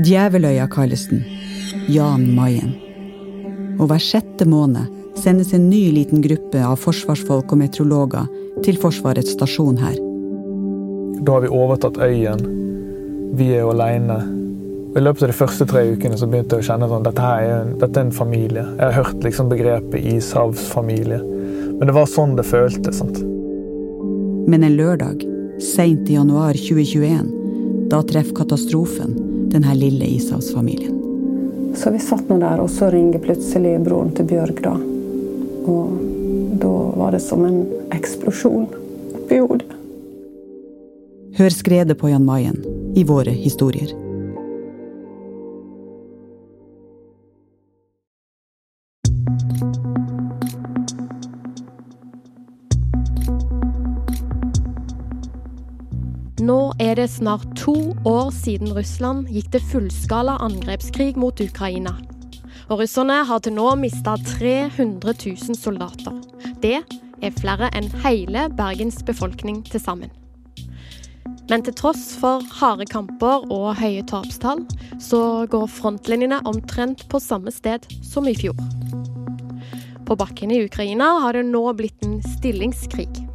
Djeveløya kalles den. Jan Mayen. Og hver sjette måned sendes en ny liten gruppe av forsvarsfolk og meteorologer til Forsvarets stasjon her. Da har vi overtatt øyen. Vi er jo aleine. I løpet av de første tre ukene så begynte jeg å kjenne at dette, er en, dette er en familie. Jeg har hørt liksom begrepet ishavsfamilie. Men det var sånn det føltes. sant? Men en lørdag, seint i januar 2021, da treffer katastrofen denne lille ishavsfamilien. Så vi satt nå der, og så ringer plutselig broren til Bjørg, da. Og da var det som en eksplosjon oppi hodet. Hør skredet på Jan Mayen i våre historier. Nå er det snart to år siden Russland gikk til fullskala angrepskrig mot Ukraina. Og russerne har til nå mista 300 000 soldater. Det er flere enn hele Bergens befolkning til sammen. Men til tross for harde kamper og høye tapstall, så går frontlinjene omtrent på samme sted som i fjor. På bakken i Ukraina har det nå blitt en stillingskrig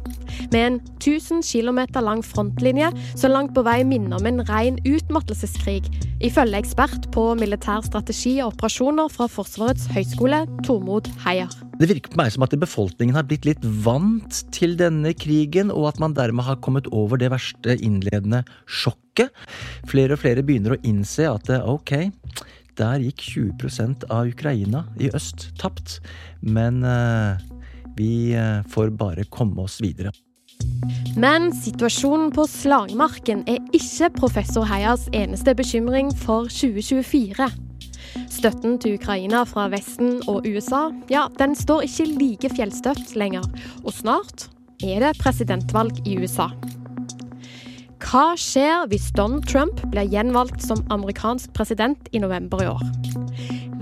med en 1000 km lang frontlinje som langt på vei minner om en ren utmattelseskrig, ifølge ekspert på militær strategi og operasjoner fra Forsvarets høgskole, Tormod Heier. Det virker på meg som at befolkningen har blitt litt vant til denne krigen, og at man dermed har kommet over det verste innledende sjokket. Flere og flere begynner å innse at ok, der gikk 20% av Ukraina i øst tapt. Men uh, vi uh, får bare komme oss videre. Men situasjonen på slagmarken er ikke professor Heias eneste bekymring for 2024. Støtten til Ukraina fra Vesten og USA ja, den står ikke like fjellstøtt lenger, og snart er det presidentvalg i USA. Hva skjer hvis Donald Trump blir gjenvalgt som amerikansk president i november i år?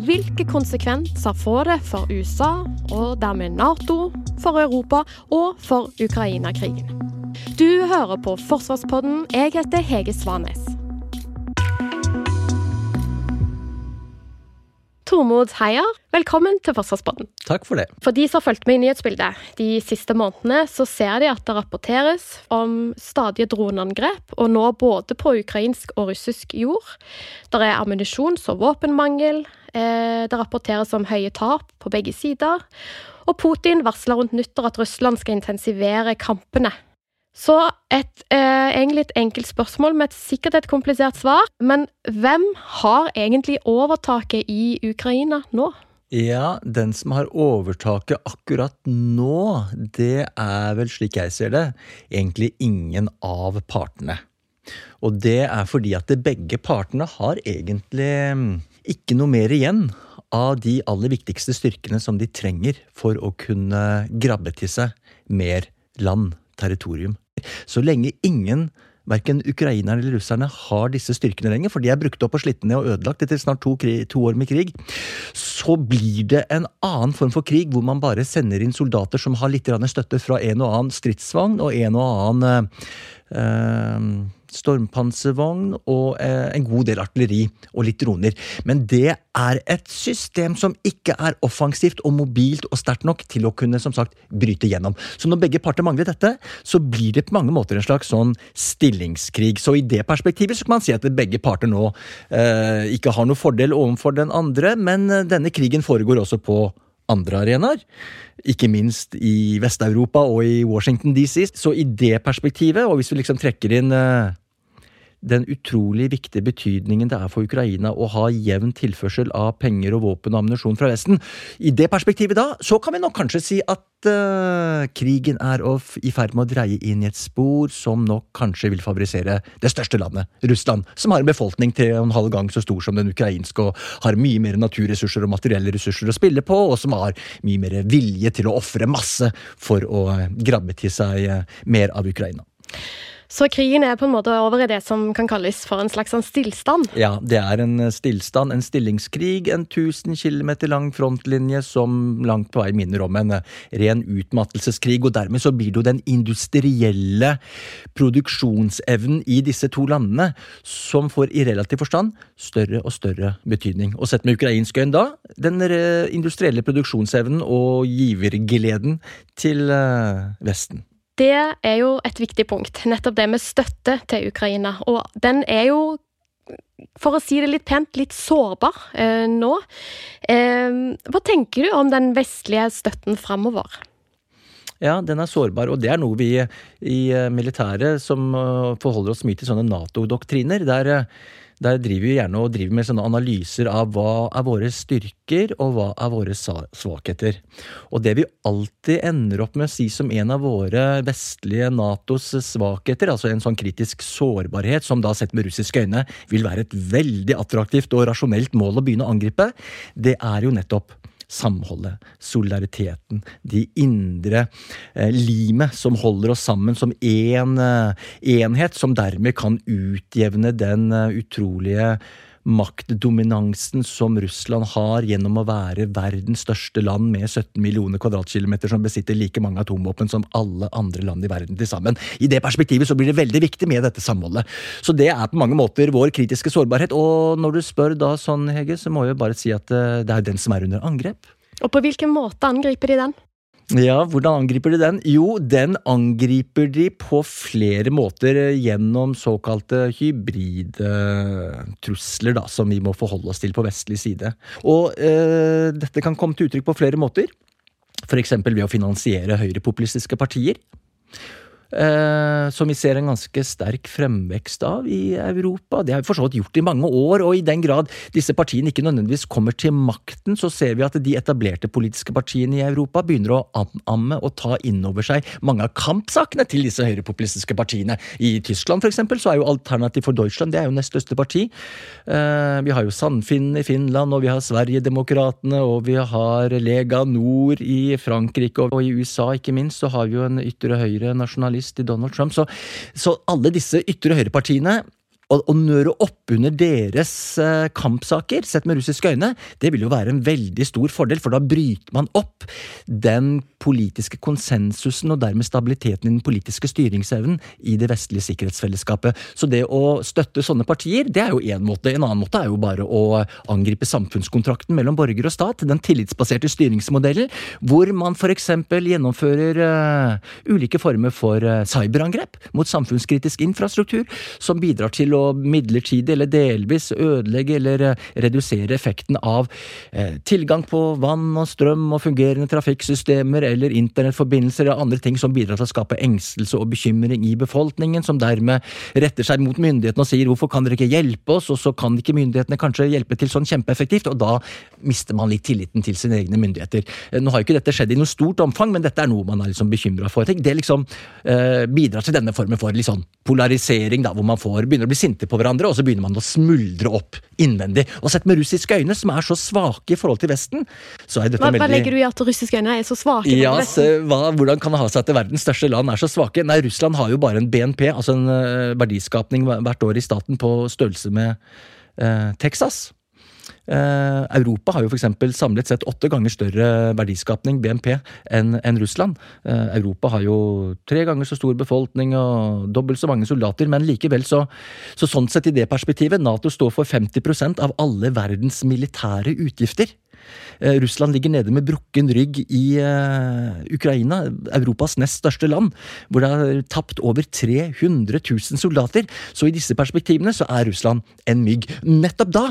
Hvilke konsekvenser får det for USA, og dermed Nato, for Europa og for Ukraina-krigen? Du hører på Forsvarspodden. Jeg heter Hege Svanes. Tormod Heier, velkommen til Forsvarspodden. Takk for det. For de som har fulgt med i nyhetsbildet de siste månedene, så ser de at det rapporteres om stadige droneangrep, og nå både på ukrainsk og russisk jord. Det er ammunisjons- og våpenmangel. Eh, det rapporteres om høye tap på begge sider. Og Putin varsler rundt nyttår at Russland skal intensivere kampene så et, eh, egentlig et enkelt spørsmål med et, sikkert et komplisert svar. Men hvem har egentlig overtaket i Ukraina nå? Ja, den som har overtaket akkurat nå, det er vel, slik jeg ser det, egentlig ingen av partene. Og det er fordi at begge partene har egentlig mm, ikke noe mer igjen av de aller viktigste styrkene som de trenger for å kunne grabbe til seg mer land, territorium. Så lenge ingen Verken ukrainerne eller russerne har disse styrkene lenger, for de er brukt opp og slitt ned og ødelagt etter snart to, to, år med krig. Så blir det en annen form for krig, hvor man bare sender inn soldater som har litt støtte fra en og annen stridsvogn og en og annen øh, stormpanservogn og eh, en god del artilleri og litt droner. Men det er et system som ikke er offensivt og mobilt og sterkt nok til å kunne som sagt, bryte gjennom. Så når begge parter mangler dette, så blir det på mange måter en slags sånn stillingskrig. Så i det perspektivet så kan man si at begge parter nå eh, ikke har noe fordel overfor den andre, men eh, denne krigen foregår også på andre arenaer. Ikke minst i Vest-Europa og i Washington DC. Så i det perspektivet, og hvis vi liksom trekker inn eh, den utrolig viktige betydningen det er for Ukraina å ha jevn tilførsel av penger og våpen og ammunisjon fra Vesten. I det perspektivet da, så kan vi nok kanskje si at uh, krigen er i ferd med å dreie inn i et spor som nok kanskje vil favorisere det største landet, Russland, som har en befolkning tre og en halv gang så stor som den ukrainske, og har mye mer naturressurser og materielle ressurser å spille på, og som har mye mer vilje til å ofre masse for å grabbe til seg uh, mer av Ukraina. Så krigen er på en måte over i det som kan kalles for en slags sånn stillstand? Ja, det er en stillstand, en stillingskrig, en 1000 km lang frontlinje som langt på vei minner om en ren utmattelseskrig. Og dermed så blir det jo den industrielle produksjonsevnen i disse to landene som får i relativ forstand større og større betydning. Og sett med ukrainsk øyne da, den industrielle produksjonsevnen og givergleden til eh, Vesten. Det er jo et viktig punkt, nettopp det med støtte til Ukraina. Og den er jo, for å si det litt pent, litt sårbar eh, nå. Eh, hva tenker du om den vestlige støtten framover? Ja, den er sårbar, og det er noe vi i eh, militæret som eh, forholder oss mye til sånne Nato-doktriner. der eh, der driver vi gjerne og driver med sånne analyser av hva er våre styrker, og hva er våre svakheter. Og det vi alltid ender opp med å si som en av våre vestlige Natos svakheter, altså en sånn kritisk sårbarhet, som da sett med russiske øyne vil være et veldig attraktivt og rasjonelt mål å begynne å angripe, det er jo nettopp samholdet, solidariteten, de indre eh, limet som holder oss sammen som én en, eh, enhet, som dermed kan utjevne den eh, utrolige maktdominansen som Russland har gjennom å være verdens største land med 17 millioner kvadratkilometer som besitter like mange atomvåpen som alle andre land i verden til sammen. I det perspektivet så blir det veldig viktig med dette samholdet. Så det er på mange måter vår kritiske sårbarhet. Og når du spør da sånn, Hege, så må jeg bare si at eh, det er den som er under angrep. Og på hvilken måte angriper de den? Ja, hvordan angriper de den? Jo, den angriper de på flere måter gjennom såkalte hybride trusler, da, som vi må forholde oss til på vestlig side. Og eh, dette kan komme til uttrykk på flere måter. F.eks. ved å finansiere høyrepopulistiske partier. Eh, som vi ser en ganske sterk fremvekst av i Europa. Det har vi for så vidt gjort i mange år, og i den grad disse partiene ikke nødvendigvis kommer til makten, så ser vi at de etablerte politiske partiene i Europa begynner å anamme og ta inn over seg mange av kampsakene til disse høyrepopulistiske partiene. I Tyskland for eksempel, så er jo Alternativ for Deutschland det er jo nest største parti. Eh, vi har jo Sandfinnen i Finland, og vi har Sverigedemokraterna, og vi har Lega Nord i Frankrike, og i USA ikke minst, så har vi jo en ytre høyre nasjonalist til Donald Trump. Så, så alle disse ytre høyrepartiene å, nøre opp under deres eh, kampsaker, sett med russiske øyne, det vil jo være en veldig stor fordel, for da bryter man opp den politiske konsensusen og dermed stabiliteten i den politiske styringsevnen i det vestlige sikkerhetsfellesskapet. Så det å støtte sånne partier, det er jo én måte. En annen måte er jo bare å angripe samfunnskontrakten mellom borger og stat, den tillitsbaserte styringsmodellen, hvor man f.eks. gjennomfører uh, ulike former for uh, cyberangrep mot samfunnskritisk infrastruktur, som bidrar til å midlertidig eller delvis ødelegge eller eh, redusere effekten av eh, tilgang på vann og strøm og fungerende trafikksystemer eller internettforbindelser og andre ting som bidrar til å skape engstelse og bekymring i befolkningen, som dermed retter seg mot myndighetene og sier hvorfor kan dere ikke hjelpe oss, og så kan ikke myndighetene kanskje hjelpe til sånn kjempeeffektivt, og da mister man litt tilliten til sine egne myndigheter. Eh, nå har jo ikke dette skjedd i noe stort omfang, men dette er noe man er liksom bekymra for. Det liksom eh, bidrar til denne formen for sånn polarisering, da, hvor man får, begynner å bli sinte på hverandre, og så begynner man å smuldre opp innvendig. Og sett med russiske øyne, som er så svake i forhold til Vesten, så er dette hva, veldig Hva legger du i at russiske øyne er så svake? Ja, så, hva, Hvordan kan det ha seg at verdens største land er så svake? Nei, Russland har jo bare en BNP, altså en uh, verdiskapning hvert år i staten på størrelse med eh, Texas. Eh, Europa har jo f.eks. samlet sett åtte ganger større verdiskapning, BNP, enn en Russland. Eh, Europa har jo tre ganger så stor befolkning og dobbelt så mange soldater, men likevel så, så sånn sett i det perspektivet, Nato står for 50% av alle verdens militære utgifter. Eh, Russland ligger nede med brukken rygg i Ukraina, Europas nest største land, hvor det har tapt over 300 000 soldater. Så i disse perspektivene så er Russland en mygg. Nettopp da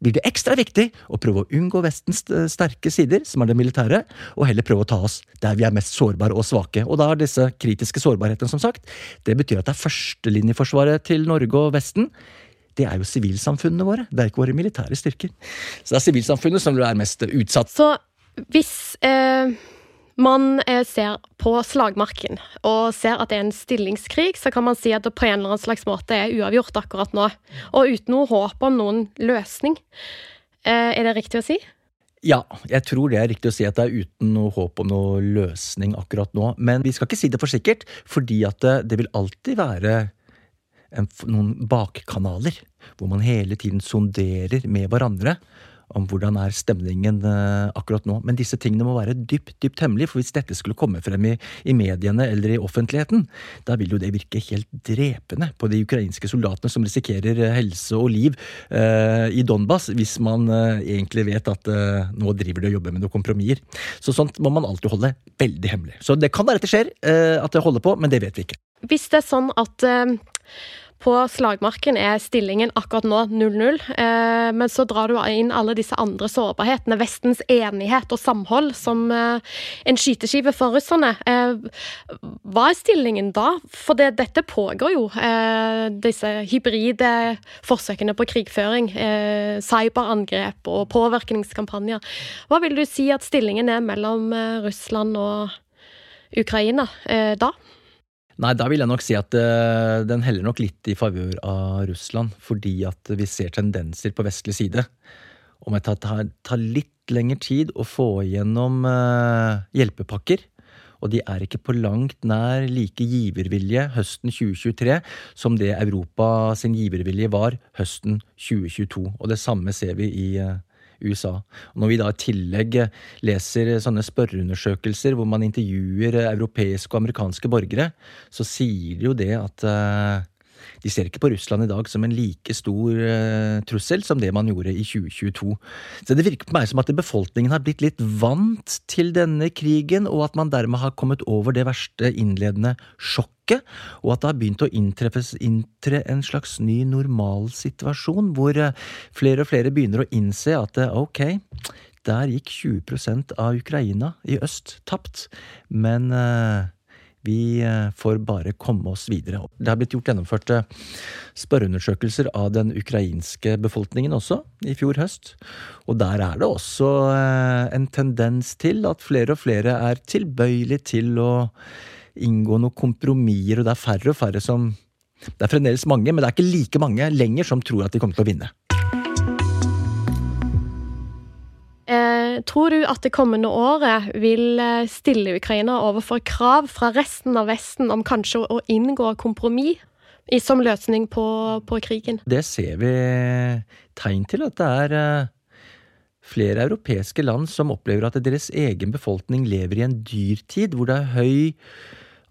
blir det ekstra viktig å prøve å unngå Vestens sterke sider, som er det militære, og heller prøve å ta oss der vi er mest sårbare og svake. Og da er disse kritiske sårbarhetene, som sagt, det betyr at det er førstelinjeforsvaret til Norge og Vesten. Det er jo sivilsamfunnene våre, det er ikke våre militære styrker. Så det er sivilsamfunnet som er mest utsatt. Så hvis eh man eh, ser på slagmarken og ser at det er en stillingskrig, så kan man si at det på en eller annen slags måte er uavgjort akkurat nå. Og uten noe håp om noen løsning. Eh, er det riktig å si? Ja, jeg tror det er riktig å si at det er uten noe håp om noe løsning akkurat nå. Men vi skal ikke si det for sikkert, fordi at det, det vil alltid være en, noen bakkanaler, hvor man hele tiden sonderer med hverandre om hvordan er stemningen uh, akkurat nå. Men disse tingene må være dypt dypt hemmelige, for hvis dette skulle komme frem i, i, mediene eller i offentligheten, da vil jo det virke helt drepende på de ukrainske soldatene som risikerer uh, helse og liv eh, i Donbas, hvis man egentlig vet at nå driver de og jobber med noen kompromisser. Så sånt må man alltid holde veldig hemmelig. Så det kan være at det skjer, at det holder på, men det vet vi ikke. Hvis det er sånn at på slagmarken er stillingen akkurat nå 0-0, eh, men så drar du inn alle disse andre sårbarhetene. Vestens enighet og samhold som eh, en skyteskive for russerne. Eh, hva er stillingen da? For det, dette pågår jo, disse hybride forsøkene på krigføring. Cyberangrep og påvirkningskampanjer. Hva vil du si at stillingen er mellom Russland og Ukraina da? Nei, da vil jeg nok si at uh, den heller nok litt i favør av Russland, fordi at vi ser tendenser på vestlig side. Om det tar, tar litt lengre tid å få igjennom uh, hjelpepakker, og de er ikke på langt nær like givervilje høsten 2023 som det Europa sin givervilje var høsten 2022. Og det samme ser vi i uh, USA. Og når vi da i tillegg leser sånne spørreundersøkelser hvor man intervjuer europeiske og amerikanske borgere, så sier de jo det at uh, de ser ikke på Russland i dag som en like stor uh, trussel som det man gjorde i 2022. Så det virker på meg som at befolkningen har blitt litt vant til denne krigen, og at man dermed har kommet over det verste innledende sjokket, og at det har begynt å inntre en slags ny normalsituasjon, hvor uh, flere og flere begynner å innse at uh, ok, der gikk 20% av Ukraina i øst tapt, men vi eh, får bare komme oss videre. Det har blitt gjort gjennomført eh, spørreundersøkelser av den ukrainske befolkningen også, i fjor høst. Og der er det også eh, en tendens til at flere og flere er tilbøyelige til å inngå noen kompromisser, og det er færre og færre som Det er fremdeles mange, men det er ikke like mange lenger som tror at de kommer til å vinne. Tror du at det kommende året vil eh, stille Ukraina overfor krav fra resten av Vesten om kanskje å inngå kompromiss som løsning på, på krigen? Det ser vi tegn til at det er eh, flere europeiske land som opplever at deres egen befolkning lever i en dyrtid hvor det er høy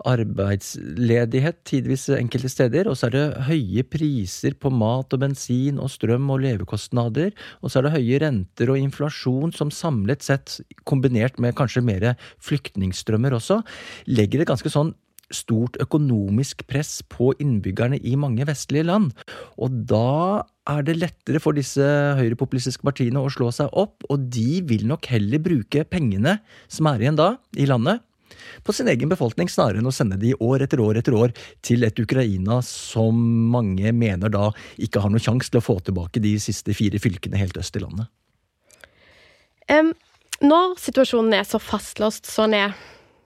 arbeidsledighet tidvis enkelte steder, og så er det høye priser på mat og bensin og strøm og levekostnader, og så er det høye renter og inflasjon som samlet sett, kombinert med kanskje mer flyktningstrømmer også, legger et ganske sånn stort økonomisk press på innbyggerne i mange vestlige land. Og da er det lettere for disse høyrepopulistiske partiene å slå seg opp, og de vil nok heller bruke pengene som er igjen da i landet, på sin egen befolkning, snarere enn å sende de år etter år etter år til et Ukraina som mange mener da ikke har noen sjanse til å få tilbake de siste fire fylkene helt øst i landet. Um, når situasjonen er så fastlåst sånn er,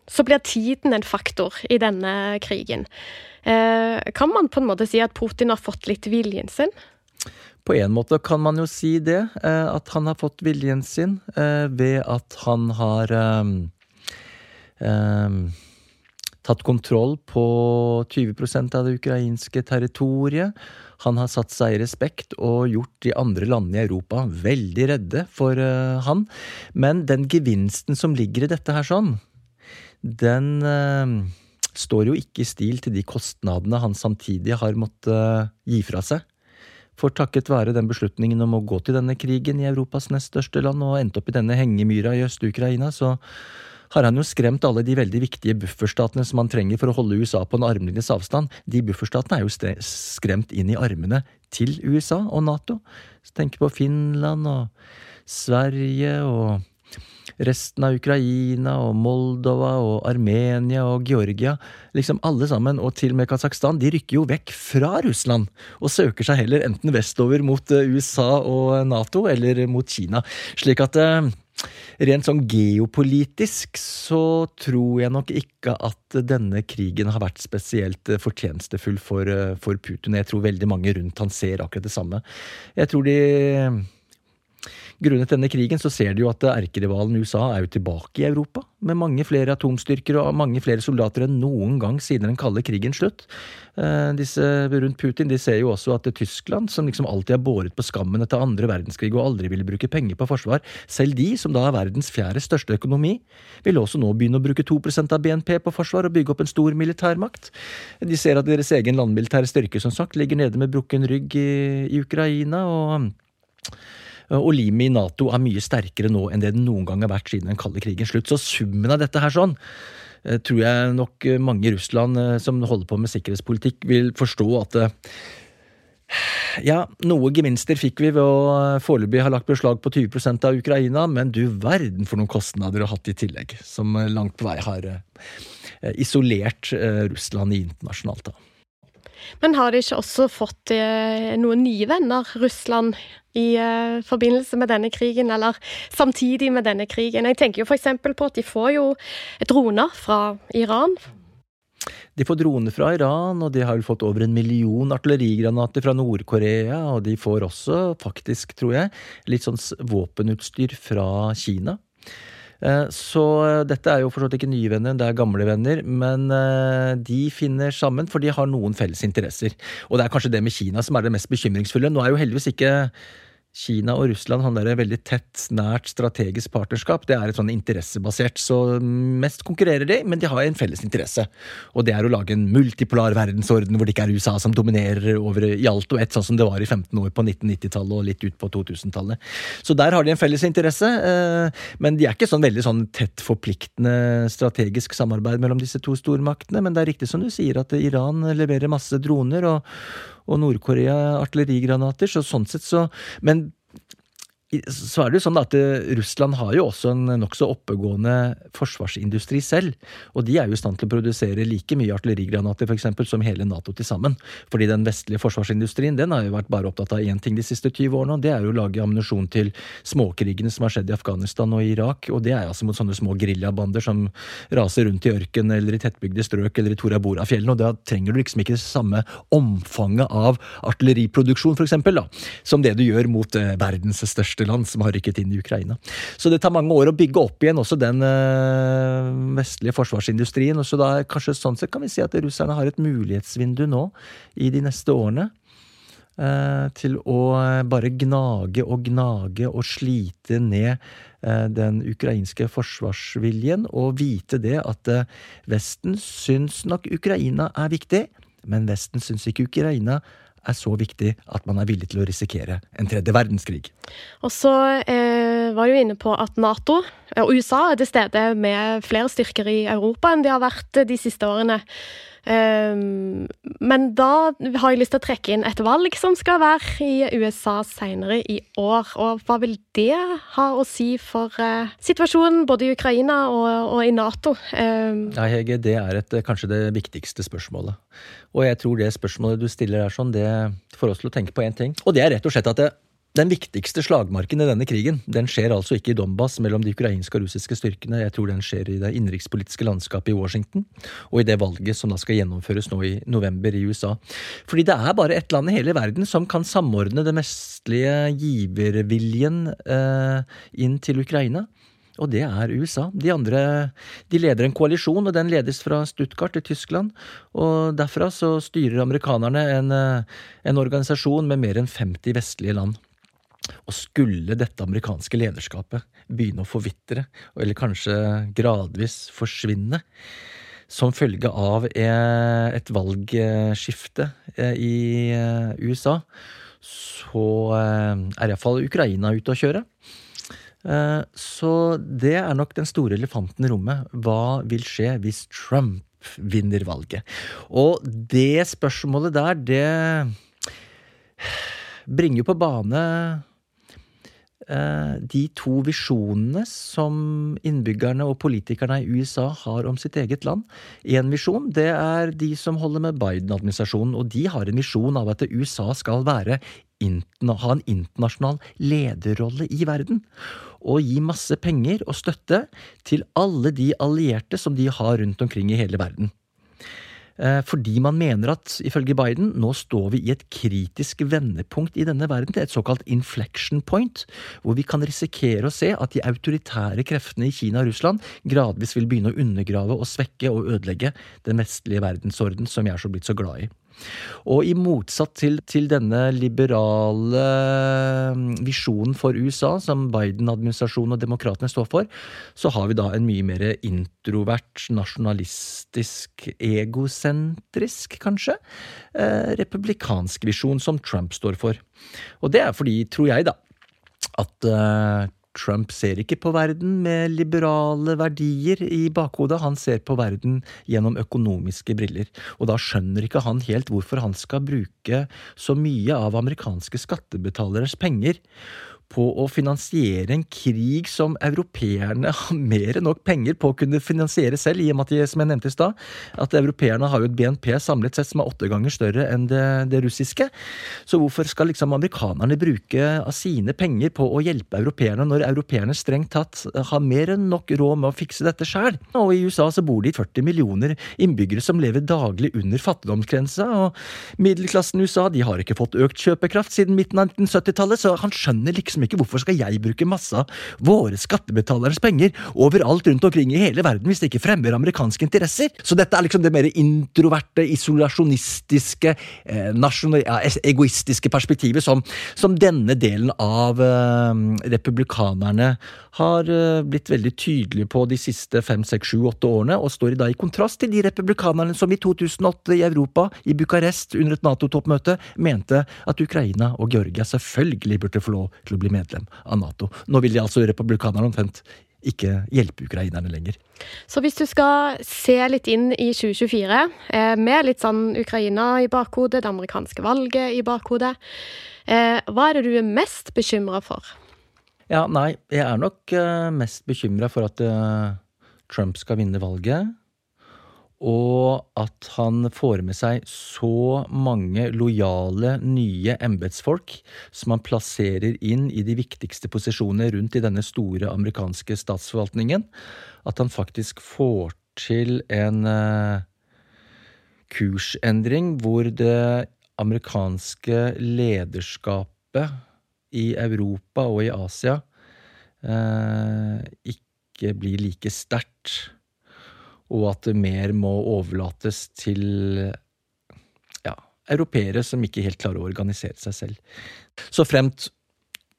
så blir tiden en faktor i denne krigen. Uh, kan man på en måte si at Putin har fått litt viljen sin? På en måte kan man jo si det, eh, at han har fått viljen sin eh, ved at han har tatt kontroll på 20% av det ukrainske territoriet. Han har satt seg i respekt og gjort de andre landene i Europa veldig redde for uh, han. Men den gevinsten som ligger i dette her sånn, den uh, står jo ikke i stil til de kostnadene han samtidig har måttet uh, gi fra seg. For takket være den beslutningen om å gå til denne krigen i Europas nest største land og endte opp i denne hengemyra i Øst-Ukraina, så har han jo skremt alle de veldig viktige bufferstatene som han trenger for å holde USA på en armlengdes avstand. De bufferstatene er jo skremt inn i armene til USA og Nato. Tenk på Finland og Sverige og resten av Ukraina og Moldova og Armenia og Georgia, liksom alle sammen, og til og med Kasakhstan, de rykker jo vekk fra Russland og søker seg heller enten vestover mot eh, USA og Nato eller mot Kina. Slik at eh, Rent sånn geopolitisk så tror jeg nok ikke at denne krigen har vært spesielt eh, fortjenestefull for, eh, for Putin. Jeg tror veldig mange rundt han ser akkurat det samme. Jeg tror de Grunnet denne krigen så ser du jo at erkerivalen USA er jo tilbake i Europa, med mange flere atomstyrker og mange flere soldater enn noen gang siden den kalde krigens slutt. Eh, disse rundt Putin de ser jo også at Tyskland, som liksom alltid har båret på skammen etter andre verdenskrig og aldri ville bruke penger på forsvar, selv de, som da er verdens fjerde største økonomi, vil også nå begynne å bruke 2% av BNP på forsvar og bygge opp en stor militærmakt. De ser at deres egen landmilitære styrke som sagt ligger nede med brukken rygg i, i Ukraina. og og limet i Nato er mye sterkere nå enn det den noen gang har vært siden den kalde krigens slutt. Så summen av dette her sånn Eh, tror jeg nok eh, mange i Russland eh, som holder på med sikkerhetspolitikk, vil forstå at ja, noe gevinster fikk vi ved å foreløpig ha lagt beslag på 20% av Ukraina, men du verden for noen kostnader du har hatt i tillegg, som langt på vei har isolert Russland i internasjonalt. da. Men har de ikke også fått noen nye venner, Russland, i uh, forbindelse med denne krigen, eller samtidig med denne krigen. Jeg tenker jo f.eks. på at de får jo droner fra Iran. De får droner fra Iran, og de har vel fått over en million artillerigranater fra Nord-Korea. Og de får også, faktisk, tror jeg, litt sånn våpenutstyr fra Kina. Eh, så dette er jo forstått ikke nye venner, det er gamle venner. Men eh, de finner sammen, for de har noen felles interesser. Og det er kanskje det med Kina som er det mest bekymringsfulle. Nå er jo heldigvis ikke Kina og Russland har et veldig tett, nært strategisk partnerskap. Det er et sånn interessebasert. Så mest konkurrerer de, men de har en felles interesse. Og det er å lage en multipolar verdensorden hvor det ikke er USA som dominerer over i alt og ett, sånn som det var i 15 år på 1990-tallet og litt ut på 2000-tallet. Så der har de en felles interesse. Eh, men de er ikke sånn veldig sånn tett forpliktende strategisk samarbeid mellom disse to stormaktene. Men det er riktig som du sier, at Iran leverer masse droner. og og Nord-Korea artillerigranater. Så sånn sett så Men så er det jo sånn at eh, Russland har jo også en nokså oppegående forsvarsindustri selv. Og de er jo i stand til å produsere like mye artillerigranater for eksempel, som hele Nato til sammen. Fordi den vestlige forsvarsindustrien den har jo vært bare opptatt av én ting de siste 20 årene, og det er jo å lage ammunisjon til småkrigene som har skjedd i Afghanistan og Irak. Og det er altså mot sånne små geriljabander som raser rundt i ørken eller i tettbygde strøk eller i Tora Bora-fjellene. Og da trenger du liksom ikke det samme omfanget av artilleriproduksjon, for eksempel, da, som det du gjør mot eh, verdens største land som har rykket inn i Ukraina. Så det tar mange år å bygge opp igjen også den øh, vestlige forsvarsindustrien. og så da kanskje sånn sett kan vi si at russerne har et mulighetsvindu nå i de neste årene. Uh, til å bare gnage og gnage og slite ned den ukrainske forsvarsviljen, og vite det at Vesten syns nok Ukraina er viktig, men Vesten syns ikke Ukraina er så viktig at man er villig til å risikere en tredje verdenskrig. Og så eh, var jo inne på at Nato og USA er til stede med flere styrker i Europa enn de har vært de siste årene. Um, men da har jeg lyst til å trekke inn et valg som skal være i USA senere i år. Og hva vil det ha å si for uh, situasjonen både i Ukraina og, og i Nato? Nei, ja, Hege, det er et, kanskje det viktigste spørsmålet. Og jeg tror det spørsmålet du stiller er sånn, det får oss til å tenke på én ting. Og det er rett og slett at det, den viktigste slagmarken i denne krigen den skjer altså ikke i Donbas mellom de ukrainske og russiske styrkene. Jeg tror den skjer i det innenrikspolitiske landskapet i Washington, og i det valget som da skal gjennomføres nå i november i USA. Fordi det er bare ett land i hele verden som kan samordne den vestlige giverviljen eh, inn til Ukraina. Og det er USA. De andre de leder en koalisjon, og den ledes fra Stuttgart til Tyskland. Og derfra så styrer amerikanerne en, eh, en organisasjon med mer enn 50 vestlige land. Og skulle dette amerikanske lederskapet begynne å forvitre, eller kanskje gradvis forsvinne, som følge av eh, et valgskifte eh, i eh, USA, så er iallfall Ukraina ute å kjøre. Så det er nok den store elefanten i rommet. Hva vil skje hvis Trump vinner valget? Og det spørsmålet der, det bringer jo på bane de to visjonene som innbyggerne og politikerne i USA har om sitt eget land. Én visjon det er de som holder med Biden-administrasjonen, og de har en visjon av at USA skal være, ha en internasjonal lederrolle i verden. Og gi masse penger og støtte til alle de allierte som de har rundt omkring i hele verden. Eh, fordi man mener at, ifølge Biden, nå står vi i et kritisk vendepunkt i denne verden. Et såkalt inflection point, hvor vi kan risikere å se at de autoritære kreftene i Kina og Russland gradvis vil begynne å undergrave og svekke og ødelegge den vestlige verdensorden som vi er så blitt så glad i. Og i motsatt til, til denne liberale mm, visjonen for USA, som Biden-administrasjonen og demokratene står for, så har vi da en mye mer introvert, nasjonalistisk, egosentrisk, kanskje, eh, republikansk visjon som Trump står for. Og det er fordi, tror jeg, da, at eh, Trump ser ikke på verden med liberale verdier i bakhodet, han ser på verden gjennom økonomiske briller. Og da skjønner ikke han helt hvorfor han skal bruke så mye av amerikanske skattebetaleres penger på å finansiere en krig som europeerne har mer enn nok penger på å kunne finansiere selv, i og med at, som jeg nevnte i stad, at europeerne har jo et BNP samlet sett som er åtte ganger større enn det, det, russiske. Så hvorfor skal liksom amerikanerne bruke av sine penger på å hjelpe europeerne, når europeerne strengt tatt har mer enn nok råd med å fikse dette sjøl? Og i USA så bor de 40 millioner innbyggere som lever daglig under fattigdomsgrensa, og middelklassen i USA de har ikke fått økt kjøpekraft siden midten av 1970-tallet, så han skjønner liksom ikke hvorfor skal jeg bruke masse av våre skattebetaleres penger overalt rundt omkring i hele verden hvis det ikke fremmer amerikanske interesser? Så dette er liksom det mer introverte, isolasjonistiske, eh, ja, egoistiske perspektivet som, som, denne delen av eh, republikanerne har eh, blitt veldig tydelige på de siste fem, seks, sju, åtte årene, og står i dag i kontrast til de republikanerne som i 2008 i Europa, i Bucarest, under et Nato-toppmøte, mente at Ukraina og Georgia selvfølgelig burde få lov til å bli medlem av Nato. Nå vil de altså republikanerne omtrent ikke hjelpe ukrainerne lenger. Så hvis du skal se litt inn i 2024, eh, med litt sånn Ukraina i bakhodet, det amerikanske valget i bakhodet, eh, hva er det du er mest bekymra for? Ja, nei, jeg er nok eh, mest bekymra for at Trump skal vinne valget og at han får med seg så mange lojale, nye embetsfolk som han plasserer inn i de viktigste posisjonene rundt i denne store amerikanske statsforvaltningen, at han faktisk får til en uh, kursendring hvor det amerikanske lederskapet i Europa og i Asia uh, ikke blir like sterkt og at det mer må overlates til ja, europeere som ikke helt klarer å organisere seg selv. Så fremt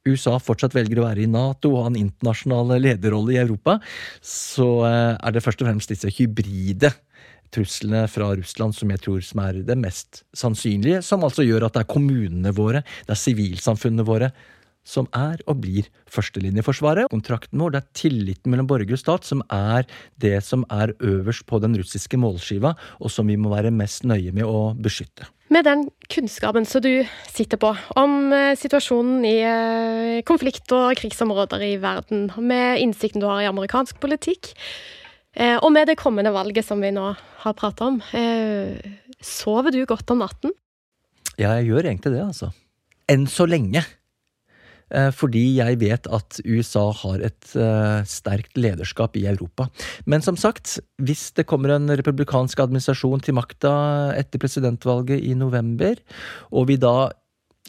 USA fortsatt velger å være i Nato og ha en internasjonal lederrolle i Europa, så eh, er det først og fremst disse hybride truslene fra Russland som jeg tror som er det mest sannsynlige, som altså gjør at det er kommunene våre, det er sivilsamfunnene våre, som er og blir førstelinjeforsvaret. Kontrakten vår, det er tilliten mellom borger og stat som er det som er øverst på den russiske målskiva, og som vi må være mest nøye med å beskytte. Med den kunnskapen som du sitter på om eh, situasjonen i eh, konflikt- og krigsområder i verden, med innsikten du har i amerikansk politikk, eh, og med det kommende valget som vi nå har prata om, sover du godt om natten? Ja, jeg gjør egentlig det, altså. Enn så lenge. Eh, fordi jeg vet at USA har et uh, sterkt lederskap i Europa. Men som sagt, hvis det kommer en republikansk administrasjon til makta etter presidentvalget i november, og vi da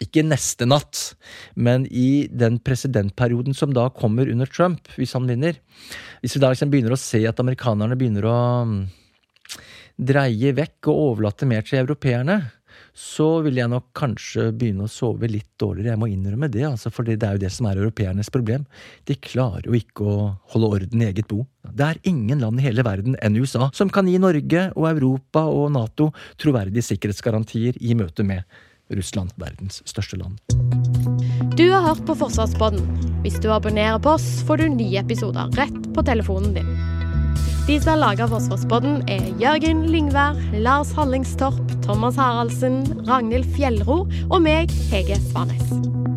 ikke neste natt, men i den presidentperioden som da kommer under Trump, hvis han vinner Hvis vi da liksom begynner å se at amerikanerne begynner å mm, dreie vekk og overlate mer til europeerne, så vil jeg nok kanskje begynne å sove litt dårligere. Jeg må innrømme det, altså, for det er jo det som er europeernes problem. De klarer jo ikke å holde orden i eget bo. Det er ingen land i hele verden enn USA som kan gi Norge og Europa og Nato troverdige sikkerhetsgarantier i møte med Russland, verdens største land. Du har hørt på Forsvarsbåten. Hvis du abonnerer på oss, får du nye episoder rett på telefonen din. De som har laga Forsvarsbåten, er Jørgen Lyngvær, Lars Hallingstorp, Thomas Haraldsen, Ragnhild Fjellro og meg, Hege Svanes.